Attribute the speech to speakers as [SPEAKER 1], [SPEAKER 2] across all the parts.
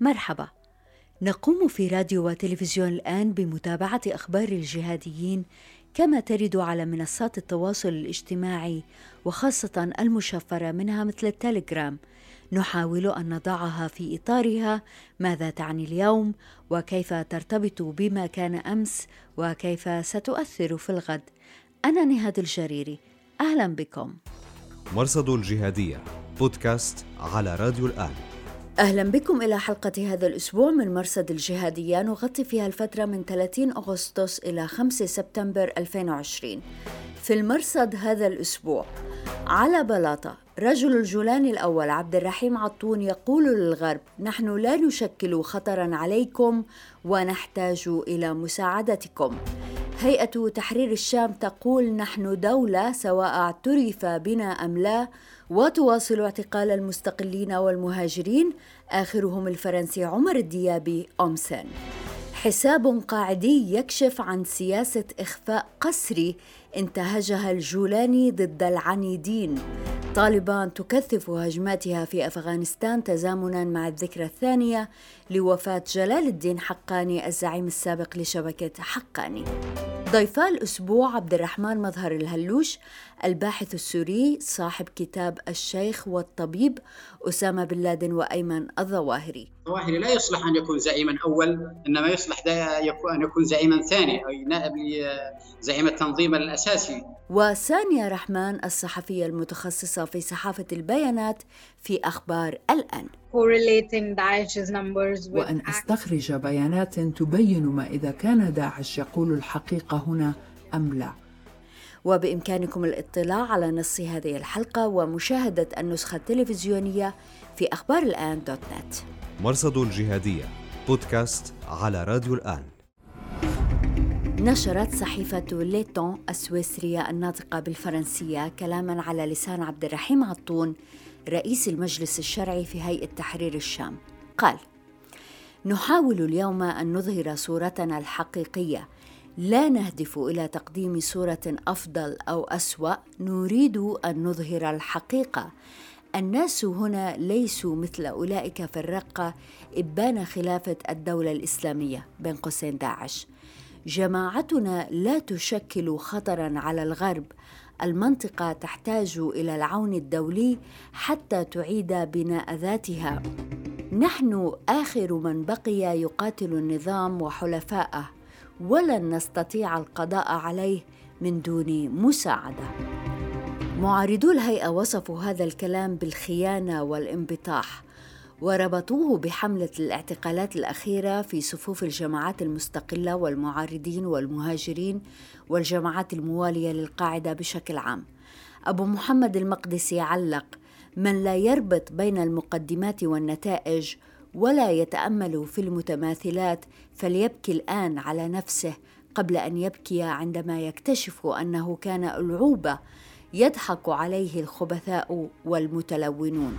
[SPEAKER 1] مرحبا. نقوم في راديو وتلفزيون الآن بمتابعة أخبار الجهاديين كما ترد على منصات التواصل الاجتماعي وخاصة المشفرة منها مثل التليجرام. نحاول أن نضعها في إطارها. ماذا تعني اليوم؟ وكيف ترتبط بما كان أمس؟ وكيف ستؤثر في الغد؟ أنا نهاد الجريري. أهلا بكم.
[SPEAKER 2] مرصد الجهادية بودكاست على راديو الآن.
[SPEAKER 1] أهلا بكم إلى حلقة هذا الأسبوع من مرصد الجهادية. نغطي فيها الفترة من 30 أغسطس إلى 5 سبتمبر 2020 في المرصد هذا الأسبوع على بلاطة رجل الجولان الأول عبد الرحيم عطون يقول للغرب نحن لا نشكل خطرا عليكم ونحتاج إلى مساعدتكم. هيئة تحرير الشام تقول نحن دولة سواء اعترف بنا أم لا وتواصل اعتقال المستقلين والمهاجرين آخرهم الفرنسي عمر الديابي أومسن حساب قاعدي يكشف عن سياسة إخفاء قسري انتهجها الجولاني ضد العنيدين. طالبان تكثف هجماتها في أفغانستان تزامنا مع الذكرى الثانية لوفاة جلال الدين حقاني الزعيم السابق لشبكة حقاني. ضيفا الأسبوع عبد الرحمن مظهر الهلوش الباحث السوري صاحب كتاب الشيخ والطبيب أسامة بن لادن وأيمن الظواهري.
[SPEAKER 3] الظواهري لا يصلح أن يكون زعيما أول إنما يصلح أن يكون زعيما ثاني أو نائب لزعيم التنظيم الأساسي.
[SPEAKER 1] وسانيا رحمن الصحفية المتخصصة في صحافة البيانات في أخبار الآن.
[SPEAKER 4] وأن أستخرج بيانات تبين ما إذا كان داعش يقول الحقيقة هنا أم لا.
[SPEAKER 1] وبإمكانكم الاطلاع على نص هذه الحلقة ومشاهدة النسخة التلفزيونية في أخبار الآن دوت نت.
[SPEAKER 2] مرصد الجهادية بودكاست على راديو الآن.
[SPEAKER 1] نشرت صحيفة ليتون السويسرية الناطقة بالفرنسية كلاما على لسان عبد الرحيم عطون رئيس المجلس الشرعي في هيئة تحرير الشام. قال نحاول اليوم أن نظهر صورتنا الحقيقية لا نهدف إلى تقديم صورة أفضل أو أسوأ نريد أن نظهر الحقيقة. الناس هنا ليسوا مثل أولئك في الرقة إبان خلافة الدولة الإسلامية. بين قوسين داعش. جماعتنا لا تشكل خطرا على الغرب. المنطقة تحتاج إلى العون الدولي حتى تعيد بناء ذاتها. نحن آخر من بقي يقاتل النظام وحلفائه ولن نستطيع القضاء عليه من دون مساعدة معارضو الهيئة وصفوا هذا الكلام بالخيانة والانبطاح وربطوه بحملة الاعتقالات الأخيرة في صفوف الجماعات المستقلة والمعارضين والمهاجرين والجماعات الموالية للقاعدة بشكل عام. أبو محمد المقدسي علق: من لا يربط بين المقدمات والنتائج ولا يتأمل في المتماثلات فليبكي الآن على نفسه قبل أن يبكي عندما يكتشف أنه كان ألعوبة يضحك عليه الخبثاء والمتلونون.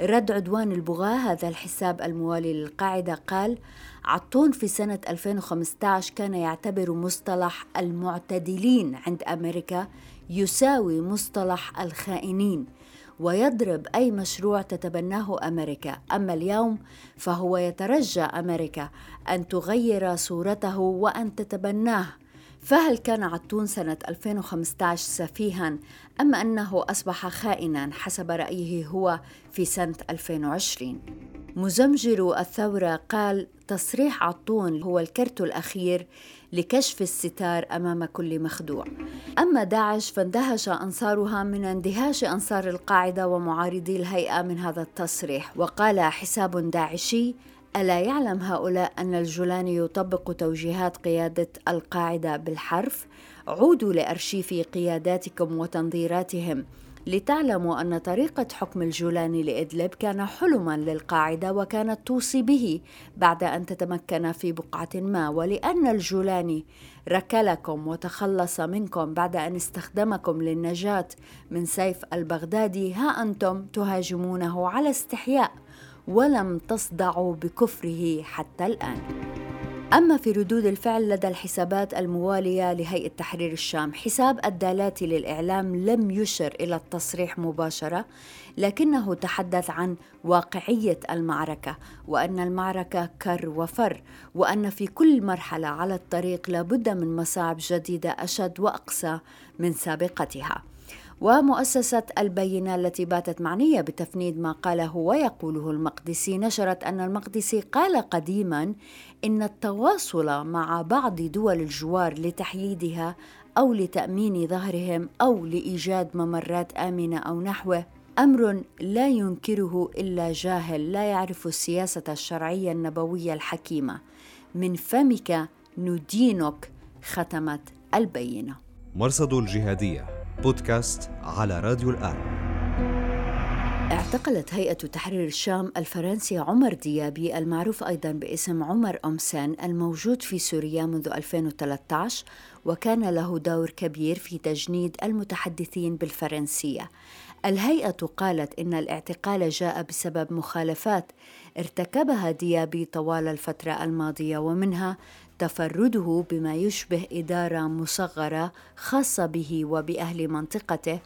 [SPEAKER 1] رد عدوان البغاة هذا الحساب الموالي للقاعدة قال عطون في سنة 2015 كان يعتبر مصطلح المعتدلين عند أمريكا يساوي مصطلح الخائنين ويضرب أي مشروع تتبناه أمريكا. أما اليوم فهو يترجى أمريكا أن تغير صورته وأن تتبناه. فهل كان عطون سنة 2015 سفيها أم أنه أصبح خائنا حسب رأيه هو في سنة 2020 مزمجر الثورة قال تصريح عطون هو الكرت الأخير لكشف الستار أمام كل مخدوع أما داعش فاندهش أنصارها من اندهاش أنصار القاعدة ومعارضي الهيئة من هذا التصريح وقال حساب داعشي ألا يعلم هؤلاء أن الجولاني يطبق توجيهات قيادة القاعدة بالحرف؟ عودوا لأرشيف قياداتكم وتنظيراتهم لتعلموا أن طريقة حكم الجولاني لإدلب كان حلما للقاعدة وكانت توصي به بعد أن تتمكن في بقعة ما ولأن الجولاني ركلكم وتخلص منكم بعد أن استخدمكم للنجاة من سيف البغدادي ها أنتم تهاجمونه على استحياء ولم تصدعوا بكفره حتى الآن. أما في ردود الفعل لدى الحسابات الموالية لهيئة تحرير الشام حساب الدالاتي للإعلام لم يشر إلى التصريح مباشرة لكنه تحدث عن واقعية المعركة وأن المعركة كر وفر وأن في كل مرحلة على الطريق لابد من مصاعب جديدة أشد وأقسى من سابقتها. ومؤسسة البينة التي باتت معنية بتفنيد ما قاله ويقوله المقدسي نشرت أن المقدسي قال قديما إن التواصل مع بعض دول الجوار لتحييدها أو لتأمين ظهرهم أو لإيجاد ممرات آمنة أو نحوه أمر لا ينكره إلا جاهل لا يعرف السياسة الشرعية النبوية الحكيمة. من فمك ندينك ختمت البينة.
[SPEAKER 2] مرصد الجهادية. بودكاست على راديو الآن.
[SPEAKER 1] اعتقلت هيئة تحرير الشام الفرنسي عمر ديابي المعروف أيضا باسم عمر أمسان الموجود في سوريا منذ 2013 وكان له دور كبير في تجنيد المتحدثين بالفرنسية. الهيئة قالت إن الاعتقال جاء بسبب مخالفات ارتكبها ديابي طوال الفترة الماضية ومنها تفرده بما يشبه إدارة مصغرة خاصة به وبأهل منطقته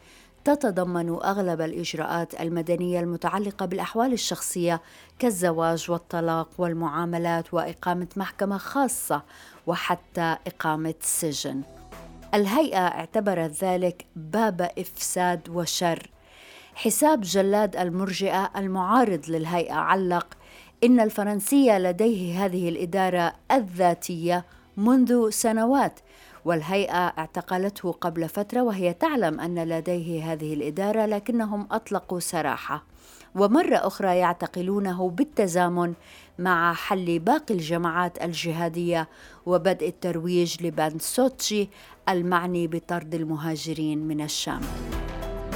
[SPEAKER 1] تتضمن أغلب الإجراءات المدنية المتعلقة بالأحوال الشخصية كالزواج والطلاق والمعاملات وإقامة محكمة خاصة وحتى إقامة سجن. الهيئة اعتبرت ذلك باب إفساد وشر. حساب جلاد المرجئة المعارض للهيئة علق إن الفرنسية لديه هذه الإدارة الذاتية منذ سنوات والهيئة اعتقلته قبل فترة وهي تعلم أن لديه هذه الإدارة لكنهم أطلقوا سراحة. ومرة أخرى يعتقلونه بالتزامن مع حل باقي الجماعات الجهادية وبدء الترويج لبان سوتشي المعني بطرد المهاجرين من الشام.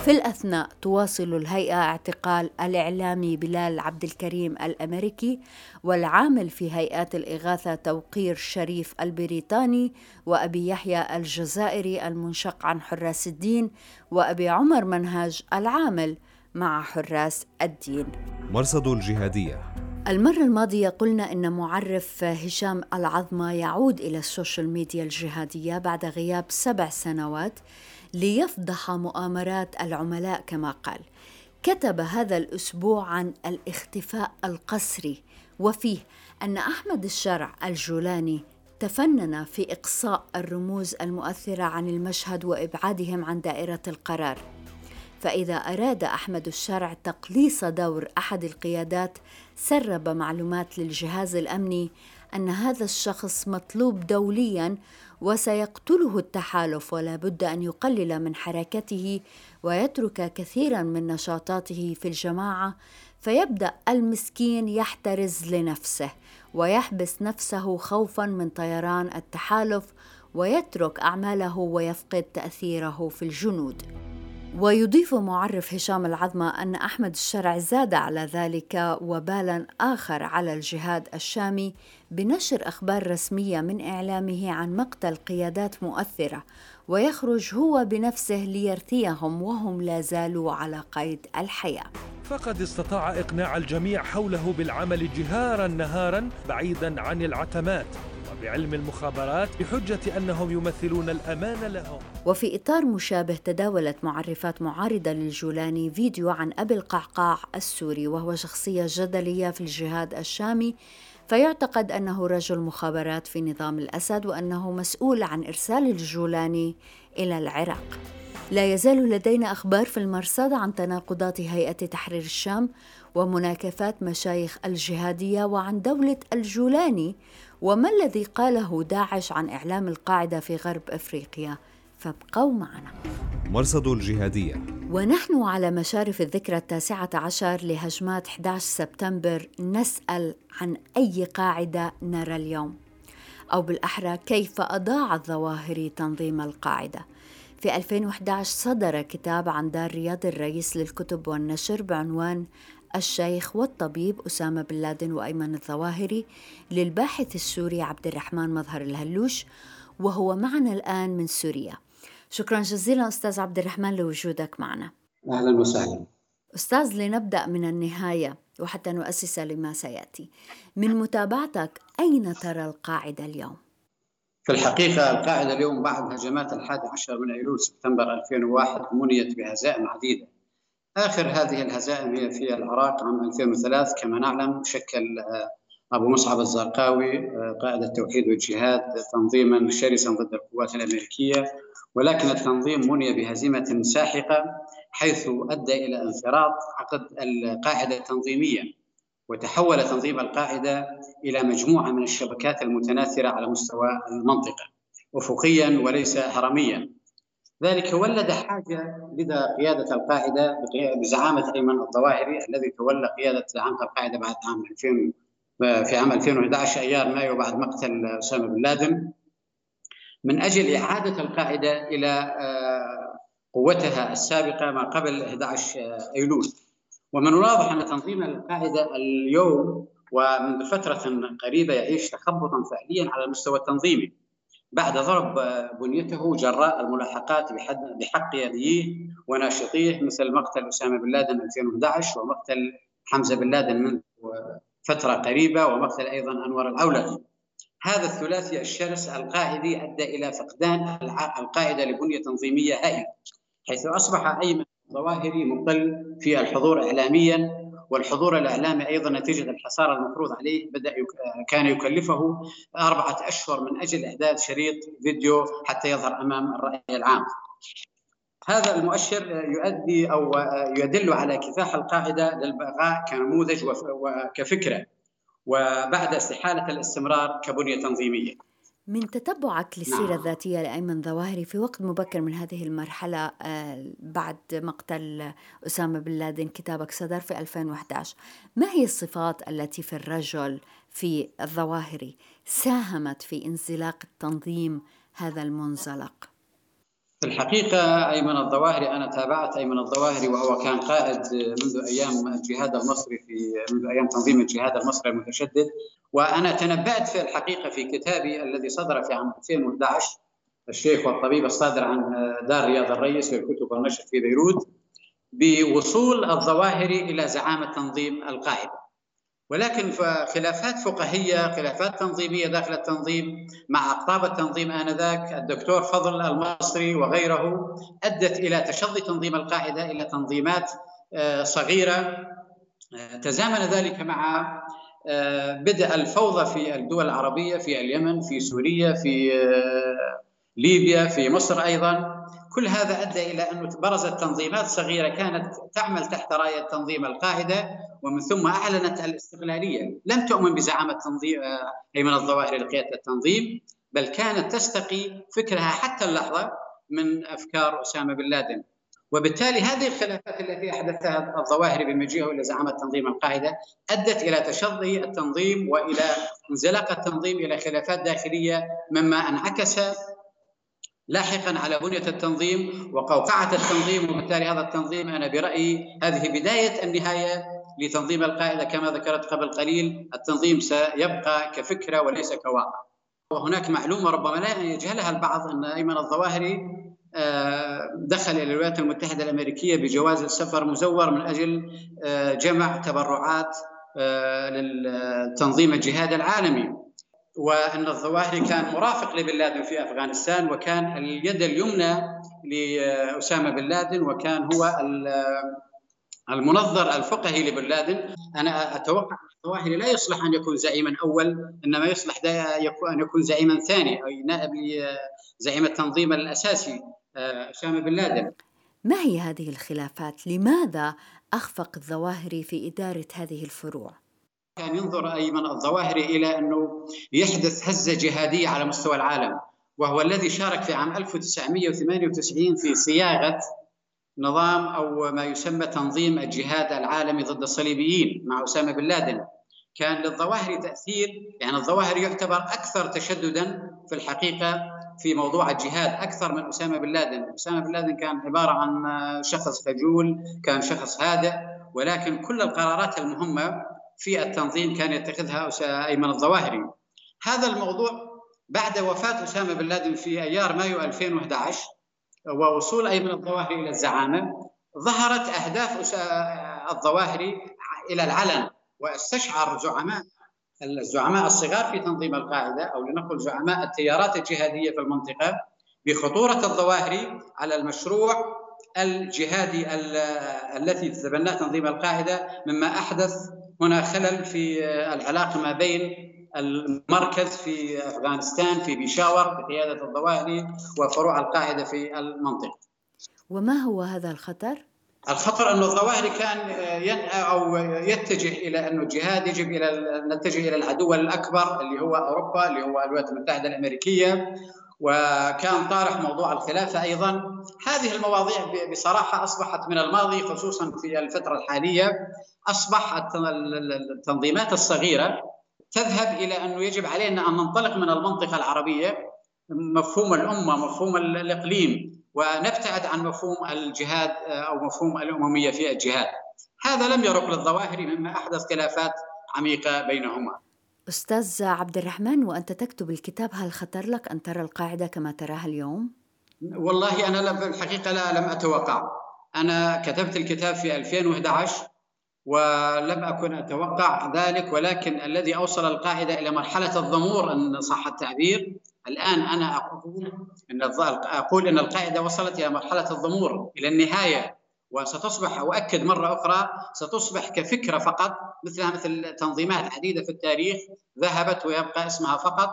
[SPEAKER 1] في الأثناء تواصل الهيئة اعتقال الإعلامي بلال عبد الكريم الأمريكي والعامل في هيئات الإغاثة توقير شريف البريطاني وأبي يحيى الجزائري المنشق عن حراس الدين وأبي عمر منهاج العامل مع حراس الدين.
[SPEAKER 2] مرصد الجهادية.
[SPEAKER 1] المرة الماضية قلنا إن معرف هشام العظمة يعود إلى ال social media الجهادية بعد غياب سبع سنوات. ليفضح مؤامرات العملاء كما قال. كتب هذا الأسبوع عن الاختفاء القسري وفيه أن أحمد الشرع الجولاني تفنن في إقصاء الرموز المؤثرة عن المشهد وإبعادهم عن دائرة القرار. فإذا أراد أحمد الشرع تقليص دور أحد القيادات سرب معلومات للجهاز الأمني أن هذا الشخص مطلوب دوليا وسيقتله التحالف ولا بد أن يقلل من حركته ويترك كثيرا من نشاطاته في الجماعة فيبدأ المسكين يحترز لنفسه ويحبس نفسه خوفا من طيران التحالف ويترك أعماله ويفقد تأثيره في الجنود. ويضيف معرف هشام العظمة أن أحمد الشرع زاد على ذلك وبالا آخر على الجهاد الشامي بنشر أخبار رسمية من إعلامه عن مقتل قيادات مؤثرة. ويخرج هو بنفسه ليرثيهم وهم لا زالوا على قيد الحياة.
[SPEAKER 5] فقد استطاع إقناع الجميع حوله بالعمل جهارا نهارا بعيدا عن العتمات بعلم المخابرات بحجة أنهم يمثلون الأمان لهم.
[SPEAKER 1] وفي إطار مشابه تداولت معرفات معارضة للجولاني فيديو عن أبي القعقاع السوري وهو شخصية جدلية في الجهاد الشامي فيعتقد أنه رجل مخابرات في نظام الأسد وأنه مسؤول عن إرسال الجولاني إلى العراق. لا يزال لدينا أخبار في المرصد عن تناقضات هيئة تحرير الشام ومناكفات مشايخ الجهادية وعن دولة الجولاني وما الذي قاله داعش عن إعلام القاعدة في غرب أفريقيا؟ فابقوا معنا.
[SPEAKER 2] مرصد الجهادية.
[SPEAKER 1] ونحن على مشارف الذكرى التاسعة عشر لهجمات 11 سبتمبر نسأل عن أي قاعدة نرى اليوم؟ أو بالأحرى كيف أضاع الظواهري تنظيم القاعدة؟ في 2011 صدر كتاب عن دار رياض الرئيس للكتب والنشر بعنوان الشيخ والطبيب أسامة بن لادن وأيمن الظواهري للباحث السوري عبد الرحمن مظهر الهلوش وهو معنا الآن من سوريا. شكرا جزيلا أستاذ عبد الرحمن لوجودك معنا.
[SPEAKER 3] أهلا وسهلا.
[SPEAKER 1] أستاذ لنبدأ من النهاية وحتى نؤسس لما سيأتي. من متابعتك أين ترى القاعدة اليوم؟
[SPEAKER 3] في الحقيقة القاعدة اليوم بعد هجمات الحادي عشر من أيلول سبتمبر 2001 منيت بهزائم عديدة. آخر هذه الهزائم هي في العراق عام 2003 كما نعلم شكل آه، أبو مصعب الزرقاوي آه، قائد التوحيد والجهاد تنظيما شرسا ضد القوات الأمريكية. ولكن التنظيم مني بهزيمة ساحقة حيث أدى إلى انفراط عقد القاعدة التنظيمية وتحول تنظيم القاعدة إلى مجموعة من الشبكات المتناثرة على مستوى المنطقة أفقيا وليس هرميا. ذلك ولد حاجة لدى قيادة القاعدة بزعامة أيمن الظواهري الذي تولى قيادة زعامة القاعدة بعد عام 2000 في عام 2011 أيار مايو بعد مقتل أسامة بن لادن. من أجل إعادة القاعدة إلى آه، قوتها السابقة ما قبل 11 أيلول ومن الواضح أن تنظيم القاعدة اليوم ومنذ فترة قريبة يعيش تخبطا فعليا على المستوى التنظيمي بعد ضرب بنيته جراء الملاحقات بحق يديه وناشطيه مثل مقتل أسامة بن لادن 2011 ومقتل حمزة بن لادن منذ فترة قريبة ومقتل أيضا أنور العولقي. هذا الثلاثي الشرس القاعدي أدى إلى فقدان القاعدة لبنية تنظيمية هائلة حيث أصبح أيمن الظواهري مقل في الحضور اعلاميا والحضور الإعلامي أيضا نتيجة الحصار المفروض عليه بدأ يك... كان يكلفه أربعة أشهر من أجل إعداد شريط فيديو حتى يظهر أمام الرأي العام. هذا المؤشر يؤدي أو يدل على كفاح القاعدة للبقاء كنموذج وكفكرة وبعد استحالة الاستمرار كبنية تنظيمية.
[SPEAKER 1] من تتبعك للسيرة نعم. الذاتية لأيمن ظواهري في وقت مبكر من هذه المرحلة آه، بعد مقتل أسامة بن لادن كتابك صدر في 2011 ما هي الصفات التي في الرجل في الظواهري ساهمت في انزلاق التنظيم هذا المنزلق؟
[SPEAKER 3] في الحقيقة أيمن الظواهري أنا تابعت أيمن الظواهري وهو كان قائد منذ أيام الجهاد المصري في منذ أيام تنظيم الجهاد المصري المتشدد. وأنا تنبأت في الحقيقة في كتابي الذي صدر في عام 2011 الشيخ والطبيب الصادر عن دار رياض الرئيس للكتب والنشر في بيروت بوصول الظواهري إلى زعامة تنظيم القاعدة ولكن خلافات فقهية خلافات تنظيمية داخل التنظيم مع أقطاب التنظيم آنذاك الدكتور فضل المصري وغيره أدت إلى تشظي تنظيم القاعدة إلى تنظيمات آه، صغيرة. آه، تزامن ذلك مع آه، بدء الفوضى في الدول العربية في اليمن في سوريا في ليبيا في مصر أيضا. كل هذا أدى إلى انه برزت تنظيمات صغيرة كانت تعمل تحت راية تنظيم القاعده ومن ثم أعلنت الاستقلالية، لم تؤمن بزعامة تنظيم آه، ايمن الظواهر لقياده التنظيم، بل كانت تستقي فكرها حتى اللحظة من أفكار أسامة بن لادن. وبالتالي هذه الخلافات التي احدثها الظواهر بمجيئه إلى زعامة تنظيم القاعده أدت إلى تشظي التنظيم وإلى انزلاق التنظيم إلى خلافات داخلية مما أنعكس لاحقا على بنية التنظيم وقوقعة التنظيم وبالتالي هذا التنظيم أنا برأيي هذه بداية النهاية لتنظيم القاعدة كما ذكرت قبل قليل. التنظيم سيبقى كفكرة وليس كواقع. وهناك معلومة ربما لا يجهلها البعض أن أيمن الظواهري آه، دخل إلى الولايات المتحدة الأمريكية بجواز السفر مزور من أجل آه، جمع تبرعات آه، للتنظيم الجهاد العالمي. وأن الظواهري كان مرافق لبن لادن في أفغانستان وكان اليد اليمنى لأسامة بن لادن وكان هو المنظر الفقهي لبن لادن أنا أتوقع أن الظواهري لا يصلح أن يكون زعيما أول إنما يصلح أن يكون زعيما ثاني أي نائب لزعيم التنظيم الأساسي أسامة بن لادن
[SPEAKER 1] ما هي هذه الخلافات؟ لماذا أخفق الظواهري في إدارة هذه الفروع؟
[SPEAKER 3] كان ينظر ايمن الظواهري إلى أنه يحدث هزة جهادية على مستوى العالم وهو الذي شارك في عام 1998 في صياغة نظام أو ما يسمى تنظيم الجهاد العالمي ضد الصليبيين مع أسامة بن لادن. كان للظواهر تأثير يعني الظواهر يعتبر أكثر تشددا في الحقيقة في موضوع الجهاد أكثر من أسامة بن لادن، أسامة بن لادن كان عبارة عن شخص خجول، كان شخص هادئ ولكن كل القرارات المهمة في التنظيم كان يتخذها أيمن الظواهري. هذا الموضوع بعد وفاة أسامة بن لادن في أيار مايو 2011 ووصول أيمن الظواهري إلى الزعامة ظهرت أهداف الظواهري إلى العلن واستشعر زعماء الزعماء الصغار في تنظيم القاعدة أو لنقل زعماء التيارات الجهادية في المنطقة بخطورة الظواهري على المشروع الجهادي التي تتبناه تنظيم القاعدة مما أحدث هنا خلل في العلاقة ما بين المركز في أفغانستان في بيشاور بقيادة الظواهري وفروع القاعدة في المنطقة.
[SPEAKER 1] وما هو هذا الخطر؟
[SPEAKER 3] الخطر أن الظواهر كان أو يتجه إلى أن الجهاد يجب إلى نتجه إلى العدو الأكبر اللي هو أوروبا اللي هو الولايات المتحدة الأمريكية وكان طارح موضوع الخلافة أيضا هذه المواضيع بصراحة أصبحت من الماضي خصوصا في الفترة الحالية أصبح التنظيمات الصغيرة تذهب إلى أنه يجب علينا أن ننطلق من المنطقة العربية مفهوم الأمة مفهوم الإقليم ونبتعد عن مفهوم الجهاد أو مفهوم الأممية في الجهاد. هذا لم يرق للظواهر مما أحدث خلافات عميقة بينهما.
[SPEAKER 1] أستاذ عبد الرحمن وأنت تكتب الكتاب هل خطر لك أن ترى القاعدة كما تراها اليوم؟
[SPEAKER 3] والله أنا الحقيقة لا لم أتوقع. أنا كتبت الكتاب في 2011 ولم أكن أتوقع ذلك ولكن الذي أوصل القاعدة إلى مرحلة الضمور إن صح التعبير الآن أنا أقول إن أقول إن القاعدة وصلت إلى مرحلة الضمور إلى النهاية وستصبح اؤكد مرة أخرى ستصبح كفكرة فقط مثلها مثل تنظيمات عديده في التاريخ ذهبت ويبقى اسمها فقط.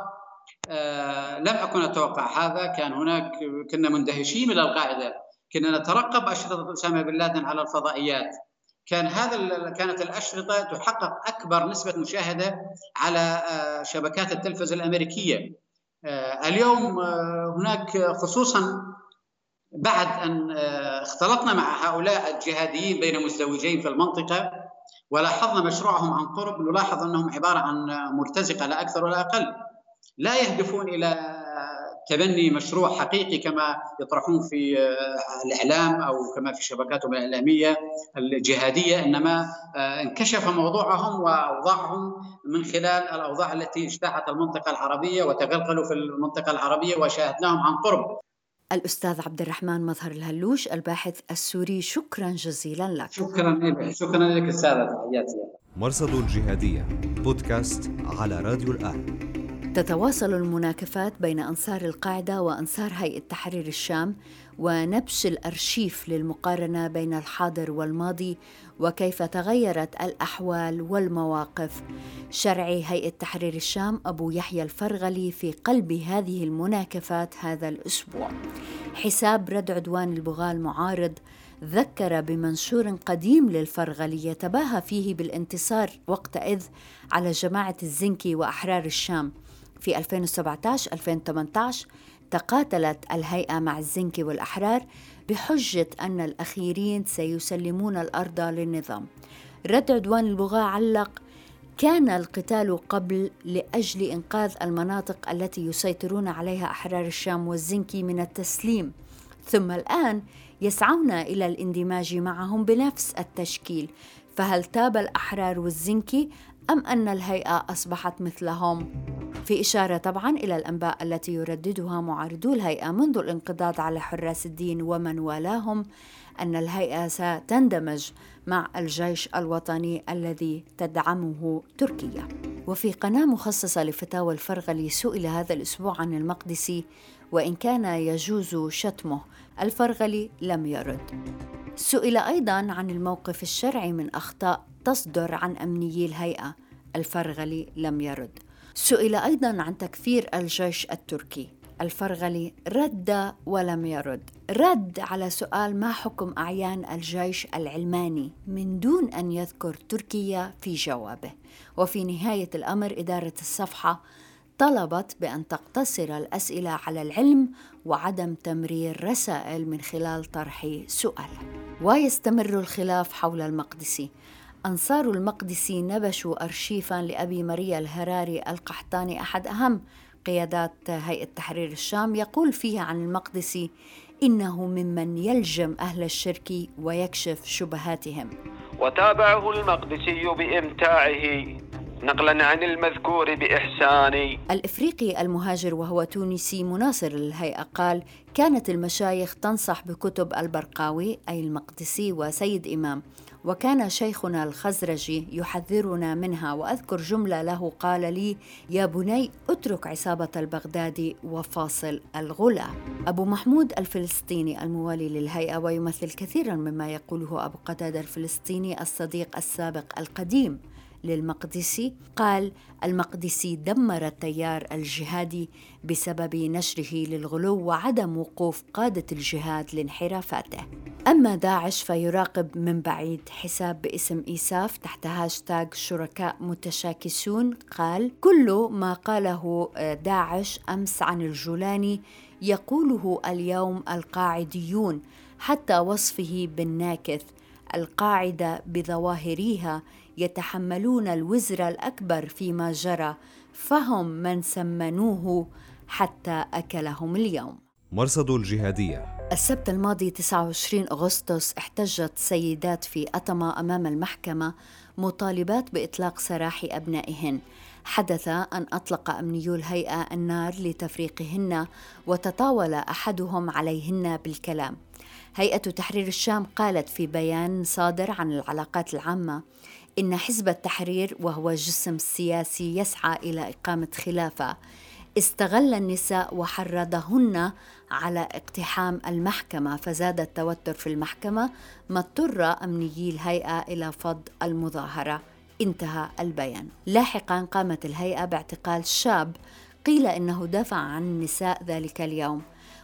[SPEAKER 3] آه لم أكن أتوقع هذا كان هناك كنا مندهشين من القاعدة. كنا نترقب أشرطة أسامة بن لادن على الفضائيات. كان هذا كانت الأشرطة تحقق أكبر نسبة مشاهدة على آه، شبكات التلفزة الأمريكية. آه، اليوم آه، هناك خصوصا بعد أن اختلطنا مع هؤلاء الجهاديين بين مزدوجين في المنطقة ولاحظنا مشروعهم عن قرب نلاحظ أنهم عبارة عن مرتزقة لا أكثر ولا أقل لا يهدفون إلى تبني مشروع حقيقي كما يطرحون في آه، الإعلام أو كما في شبكاتهم الإعلامية الجهادية إنما آه، انكشف موضوعهم وأوضاعهم من خلال الأوضاع التي اجتاحت المنطقة العربية وتغلغلوا في المنطقة العربية وشاهدناهم عن قرب.
[SPEAKER 1] الأستاذ عبد الرحمن مظهر الهلوش الباحث السوري. شكرا جزيلا لك.
[SPEAKER 3] شكرا لك. شكرا لك أستاذة. تحياتي
[SPEAKER 2] مرصد الجهادية بودكاست على راديو الآن.
[SPEAKER 1] تتواصل المناكفات بين أنصار القاعدة وأنصار هيئة تحرير الشام ونبش الأرشيف للمقارنة بين الحاضر والماضي وكيف تغيرت الأحوال والمواقف. شرعي هيئة تحرير الشام أبو يحيى الفرغلي في قلب هذه المناكفات هذا الأسبوع. حساب رد عدوان البغاة المعارض ذكر بمنشور قديم للفرغلي يتباهى فيه بالانتصار وقتئذ على جماعة الزنكي وأحرار الشام. في 2017 2018 تقاتلت الهيئة مع الزنكي والأحرار بحجة أن الأخيرين سيسلمون الأرض للنظام. رد عدوان البغاة علق كان القتال قبل لأجل إنقاذ المناطق التي يسيطرون عليها أحرار الشام والزنكي من التسليم. ثم الآن يسعون إلى الاندماج معهم بنفس التشكيل. فهل تاب الأحرار والزنكي أم أن الهيئة أصبحت مثلهم؟ في إشارة طبعا إلى الأنباء التي يرددها معارضو الهيئة منذ الانقضاض على حراس الدين ومن والاهم أن الهيئة ستندمج مع الجيش الوطني الذي تدعمه تركيا. وفي قناة مخصصة لفتاوى الفرغلي سئل هذا الأسبوع عن المقدسي وإن كان يجوز شتمه الفرغلي لم يرد. سئل أيضا عن الموقف الشرعي من أخطاء تصدر عن أمنيي الهيئة. الفرغلي لم يرد. سئل أيضا عن تكفير الجيش التركي. الفرغلي رد ولم يرد. رد على سؤال ما حكم أعيان الجيش العلماني من دون أن يذكر تركيا في جوابه. وفي نهاية الأمر إدارة الصفحة طلبت بأن تقتصر الأسئلة على العلم وعدم تمرير رسائل من خلال طرح سؤال. ويستمر الخلاف حول المقدسي. أنصار المقدسي نبشوا أرشيفا لأبي ماريا الهراري القحطاني أحد أهم قيادات هيئة تحرير الشام يقول فيها عن المقدسي إنه ممن يلجم أهل الشرك ويكشف شبهاتهم.
[SPEAKER 6] وتابعه المقدسي بإمتاعه نقلا عن المذكور بإحسان
[SPEAKER 1] الإفريقي المهاجر وهو تونسي مناصر للهيئة قال كانت المشايخ تنصح بكتب البرقاوي أي المقدسي وسيد إمام. وكان شيخنا الخزرجي يحذرنا منها وأذكر جملة له قال لي يا بني اترك عصابة البغدادي وفاصل الغلا. أبو محمود الفلسطيني الموالي للهيئة ويمثل كثيرا مما يقوله أبو قتادة الفلسطيني الصديق السابق القديم للمقدسي. قال المقدسي دمر التيار الجهادي بسبب نشره للغلو وعدم وقوف قادة الجهاد لانحرافاته. أما داعش فيراقب من بعيد حساب باسم إيساف تحت هاشتاج شركاء متشاكسون. قال كل ما قاله داعش أمس عن الجولاني يقوله اليوم القاعديون حتى وصفه بالناكث. القاعدة بظواهرها يتحملون الوزر الأكبر فيما جرى فهم من سمنوه حتى أكلهم اليوم.
[SPEAKER 2] مرصد الجهادية.
[SPEAKER 1] السبت الماضي 29 أغسطس احتجت سيدات في أطمة أمام المحكمة مطالبات بإطلاق سراح أبنائهن. حدث أن أطلق أمنيو الهيئة النار لتفريقهن وتطاول أحدهم عليهن بالكلام. هيئة تحرير الشام قالت في بيان صادر عن العلاقات العامة إن حزب التحرير وهو جسم سياسي يسعى إلى إقامة خلافة. استغل النساء وحرضهن على اقتحام المحكمة فزاد التوتر في المحكمة ما اضطر أمنيي الهيئة إلى فض المظاهرة. انتهى البيان. لاحقا قامت الهيئة باعتقال شاب قيل إنه دافع عن النساء ذلك اليوم.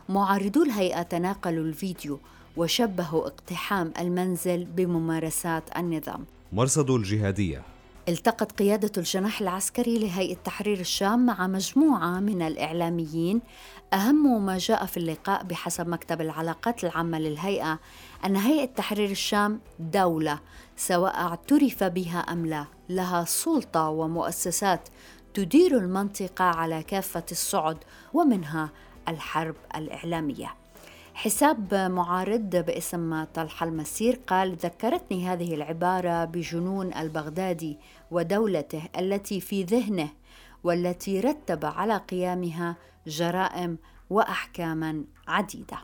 [SPEAKER 1] معارضو الهيئة تناقلوا الفيديو وشبهوا اقتحام المنزل بممارسات النظام.
[SPEAKER 2] مرصد الجهادية.
[SPEAKER 1] التقت قيادة الجناح العسكري لهيئة تحرير الشام مع مجموعة من الإعلاميين. أهم ما جاء في اللقاء بحسب مكتب العلاقات العامة للهيئة أن هيئة تحرير الشام دولة سواء اعترف بها أم لا. لها سلطة ومؤسسات تدير المنطقة على كافة الصعد ومنها الحرب الإعلامية. حساب معارض باسم طلحة المسير قال ذكرتني هذه العبارة بجنون البغدادي ودولته التي في ذهنه والتي رتب على قيامها جرائم وأحكاما عديدة.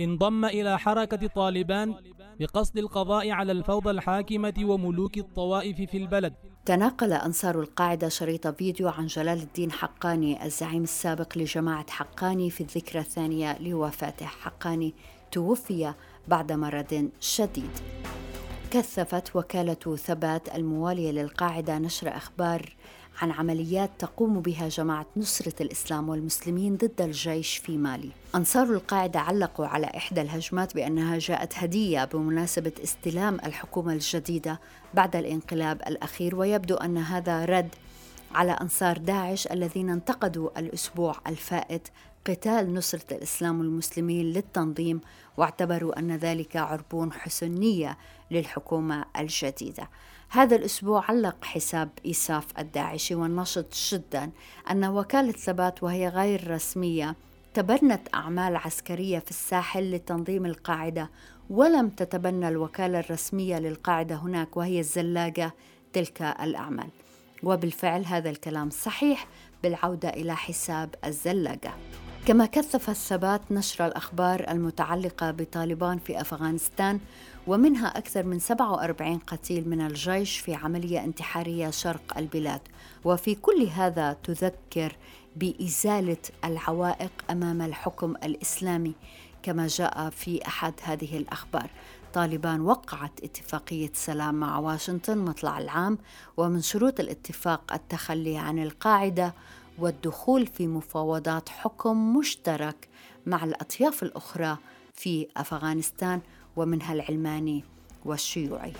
[SPEAKER 7] انضم إلى حركة طالبان بقصد القضاء على الفوضى الحاكمة وملوك الطوائف في البلد.
[SPEAKER 1] تناقل أنصار القاعدة شريط فيديو عن جلال الدين حقاني الزعيم السابق لجماعة حقاني في الذكرى الثانية لوفاته حقاني توفي بعد مرض شديد. كثفت وكالة ثبات الموالية للقاعدة نشر أخبار عن عمليات تقوم بها جماعة نصرة الإسلام والمسلمين ضد الجيش في مالي. أنصار القاعدة علقوا على إحدى الهجمات بأنها جاءت هدية بمناسبة استلام الحكومة الجديدة بعد الانقلاب الأخير ويبدو أن هذا رد على أنصار داعش الذين انتقدوا الأسبوع الفائت قتال نصرة الإسلام والمسلمين للتنظيم واعتبروا أن ذلك عربون حسنية للحكومة الجديدة. هذا الأسبوع علق حساب إيساف الداعشي والنشط جدا أن وكالة ثبات وهي غير رسمية تبنت أعمال عسكرية في الساحل لتنظيم القاعدة ولم تتبنى الوكالة الرسمية للقاعدة هناك وهي الزلاقة تلك الأعمال. وبالفعل هذا الكلام صحيح بالعودة إلى حساب الزلاقة كما كثف الثبات نشر الأخبار المتعلقة بطالبان في أفغانستان ومنها أكثر من 47 قتيل من الجيش في عملية انتحارية شرق البلاد. وفي كل هذا تذكر بإزالة العوائق أمام الحكم الإسلامي كما جاء في أحد هذه الأخبار. طالبان وقعت اتفاقية سلام مع واشنطن مطلع العام ومن شروط الاتفاق التخلي عن القاعدة والدخول في مفاوضات حكم مشترك مع الأطياف الأخرى في أفغانستان ومنها العلماني والشيوعي.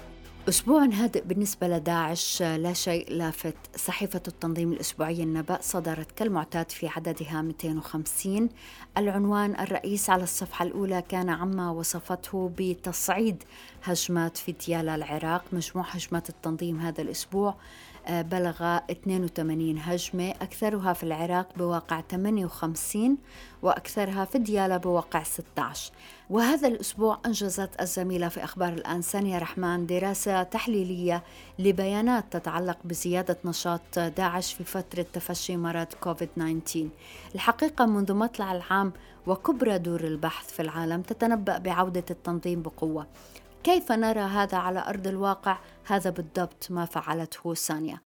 [SPEAKER 1] أسبوع هادئ بالنسبة لداعش لا شيء لافت صحيفة التنظيم الأسبوعية النبأ صدرت كالمعتاد في عددها 250 العنوان الرئيس على الصفحة الأولى كان عما وصفته بتصعيد هجمات في ديالا العراق مجموع هجمات التنظيم هذا الأسبوع بلغ 82 هجمة أكثرها في العراق بواقع 58 وأكثرها في ديالا بواقع 16 وهذا الأسبوع أنجزت الزميلة في أخبار الآن سانيا رحمن دراسة تحليلية لبيانات تتعلق بزيادة نشاط داعش في فترة تفشي مرض كوفيد-19 الحقيقة منذ مطلع العام وكبرى دور البحث في العالم تتنبأ بعودة التنظيم بقوة. كيف نرى هذا على أرض الواقع؟ هذا بالضبط ما فعلته سانيا.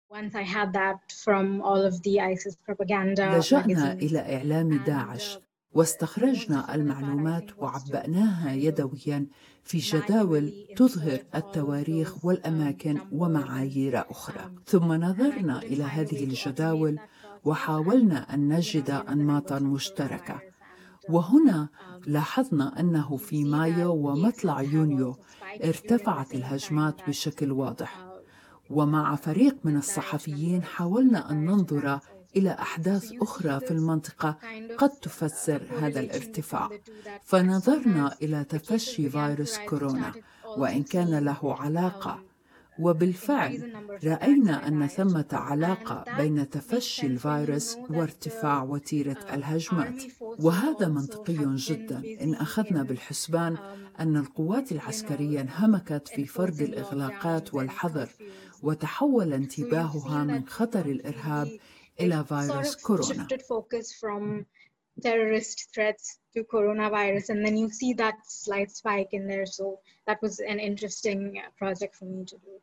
[SPEAKER 4] لجأنا إلى إعلام داعش واستخرجنا المعلومات وعبأناها يدويا في جداول تظهر التواريخ والأماكن ومعايير أخرى. ثم نظرنا إلى هذه الجداول وحاولنا أن نجد أنماطا مشتركة. وهنا لاحظنا أنه في مايو ومطلع يونيو ارتفعت الهجمات بشكل واضح. ومع فريق من الصحفيين حاولنا أن ننظر إلى أحداث أخرى في المنطقة قد تفسر هذا الارتفاع. فنظرنا إلى تفشي فيروس كورونا وإن كان له علاقة وبالفعل رأينا أن ثمة علاقة بين تفشي الفيروس وارتفاع وتيرة الهجمات. وهذا منطقي جدا. إن أخذنا بالحسبان أن القوات العسكرية انهمكت في فرض الإغلاقات والحظر وتحول انتباهها من خطر الإرهاب إلى فيروس كورونا. terrorist threats to coronavirus and then you see that slight spike in there. So that was an interesting project for me to do.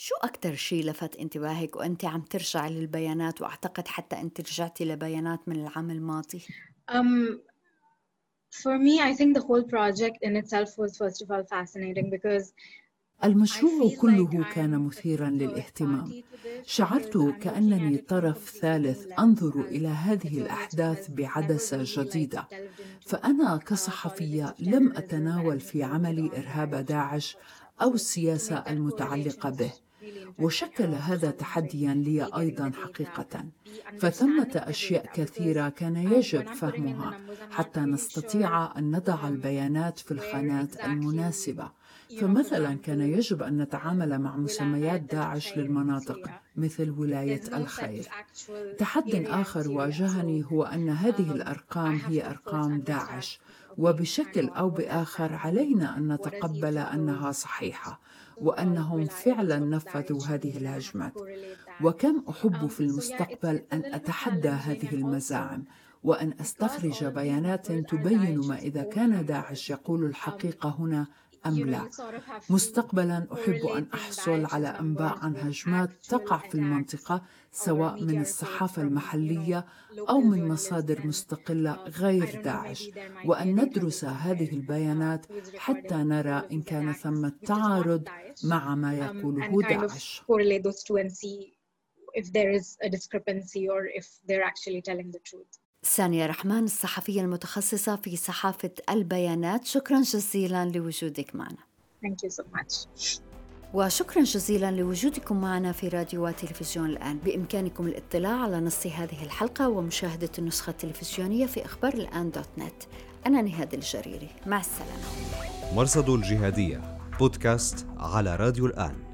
[SPEAKER 1] شو أكثر شيء لفت انتباهك وأنت عم ترجعي للبيانات وأعتقد حتى أنت رجعتي لبيانات من العام الماضي؟
[SPEAKER 8] um, for me, I think the whole project in itself was first of all fascinating because
[SPEAKER 4] المشروع كله كان مثيرا للاهتمام. شعرت كأنني طرف ثالث أنظر إلى هذه الأحداث بعدسة جديدة. فأنا كصحفية لم أتناول في عملي إرهاب داعش أو السياسة المتعلقة به. وشكل هذا تحديا لي أيضا حقيقة. فثمة أشياء كثيرة كان يجب فهمها حتى نستطيع أن نضع البيانات في الخانات المناسبة. فمثلا كان يجب أن نتعامل مع مسميات داعش للمناطق مثل ولاية الخير. تحد آخر واجهني هو أن هذه الأرقام هي أرقام داعش وبشكل أو بآخر علينا أن نتقبل أنها صحيحة. وأنهم فعلا نفذوا هذه الهجمات. وكم أحب في المستقبل أن أتحدى هذه المزاعم وأن أستخرج بيانات تبين ما إذا كان داعش يقول الحقيقة هنا أم لا؟ مستقبلا أحب أن أحصل على أنباء عن هجمات تقع في المنطقة سواء من الصحافة المحلية أو من مصادر مستقلة غير داعش. وأن ندرس هذه البيانات حتى نرى إن كان ثمة تعارض مع ما يقوله داعش. if there is a discrepancy or if they're actually telling the truth.
[SPEAKER 1] سانيا رحمن الصحفية المتخصصة في صحافة البيانات. شكرا جزيلا لوجودك معنا.
[SPEAKER 8] Thank you so much.
[SPEAKER 1] وشكرا جزيلا لوجودكم معنا في راديو وتلفزيون الآن. بإمكانكم الاطلاع على نص هذه الحلقة ومشاهدة النسخة التلفزيونية في أخبار الآن دوت نت. أنا نهاد الجريري. مع السلامة.
[SPEAKER 2] مرصد الجهادية بودكاست على راديو الآن.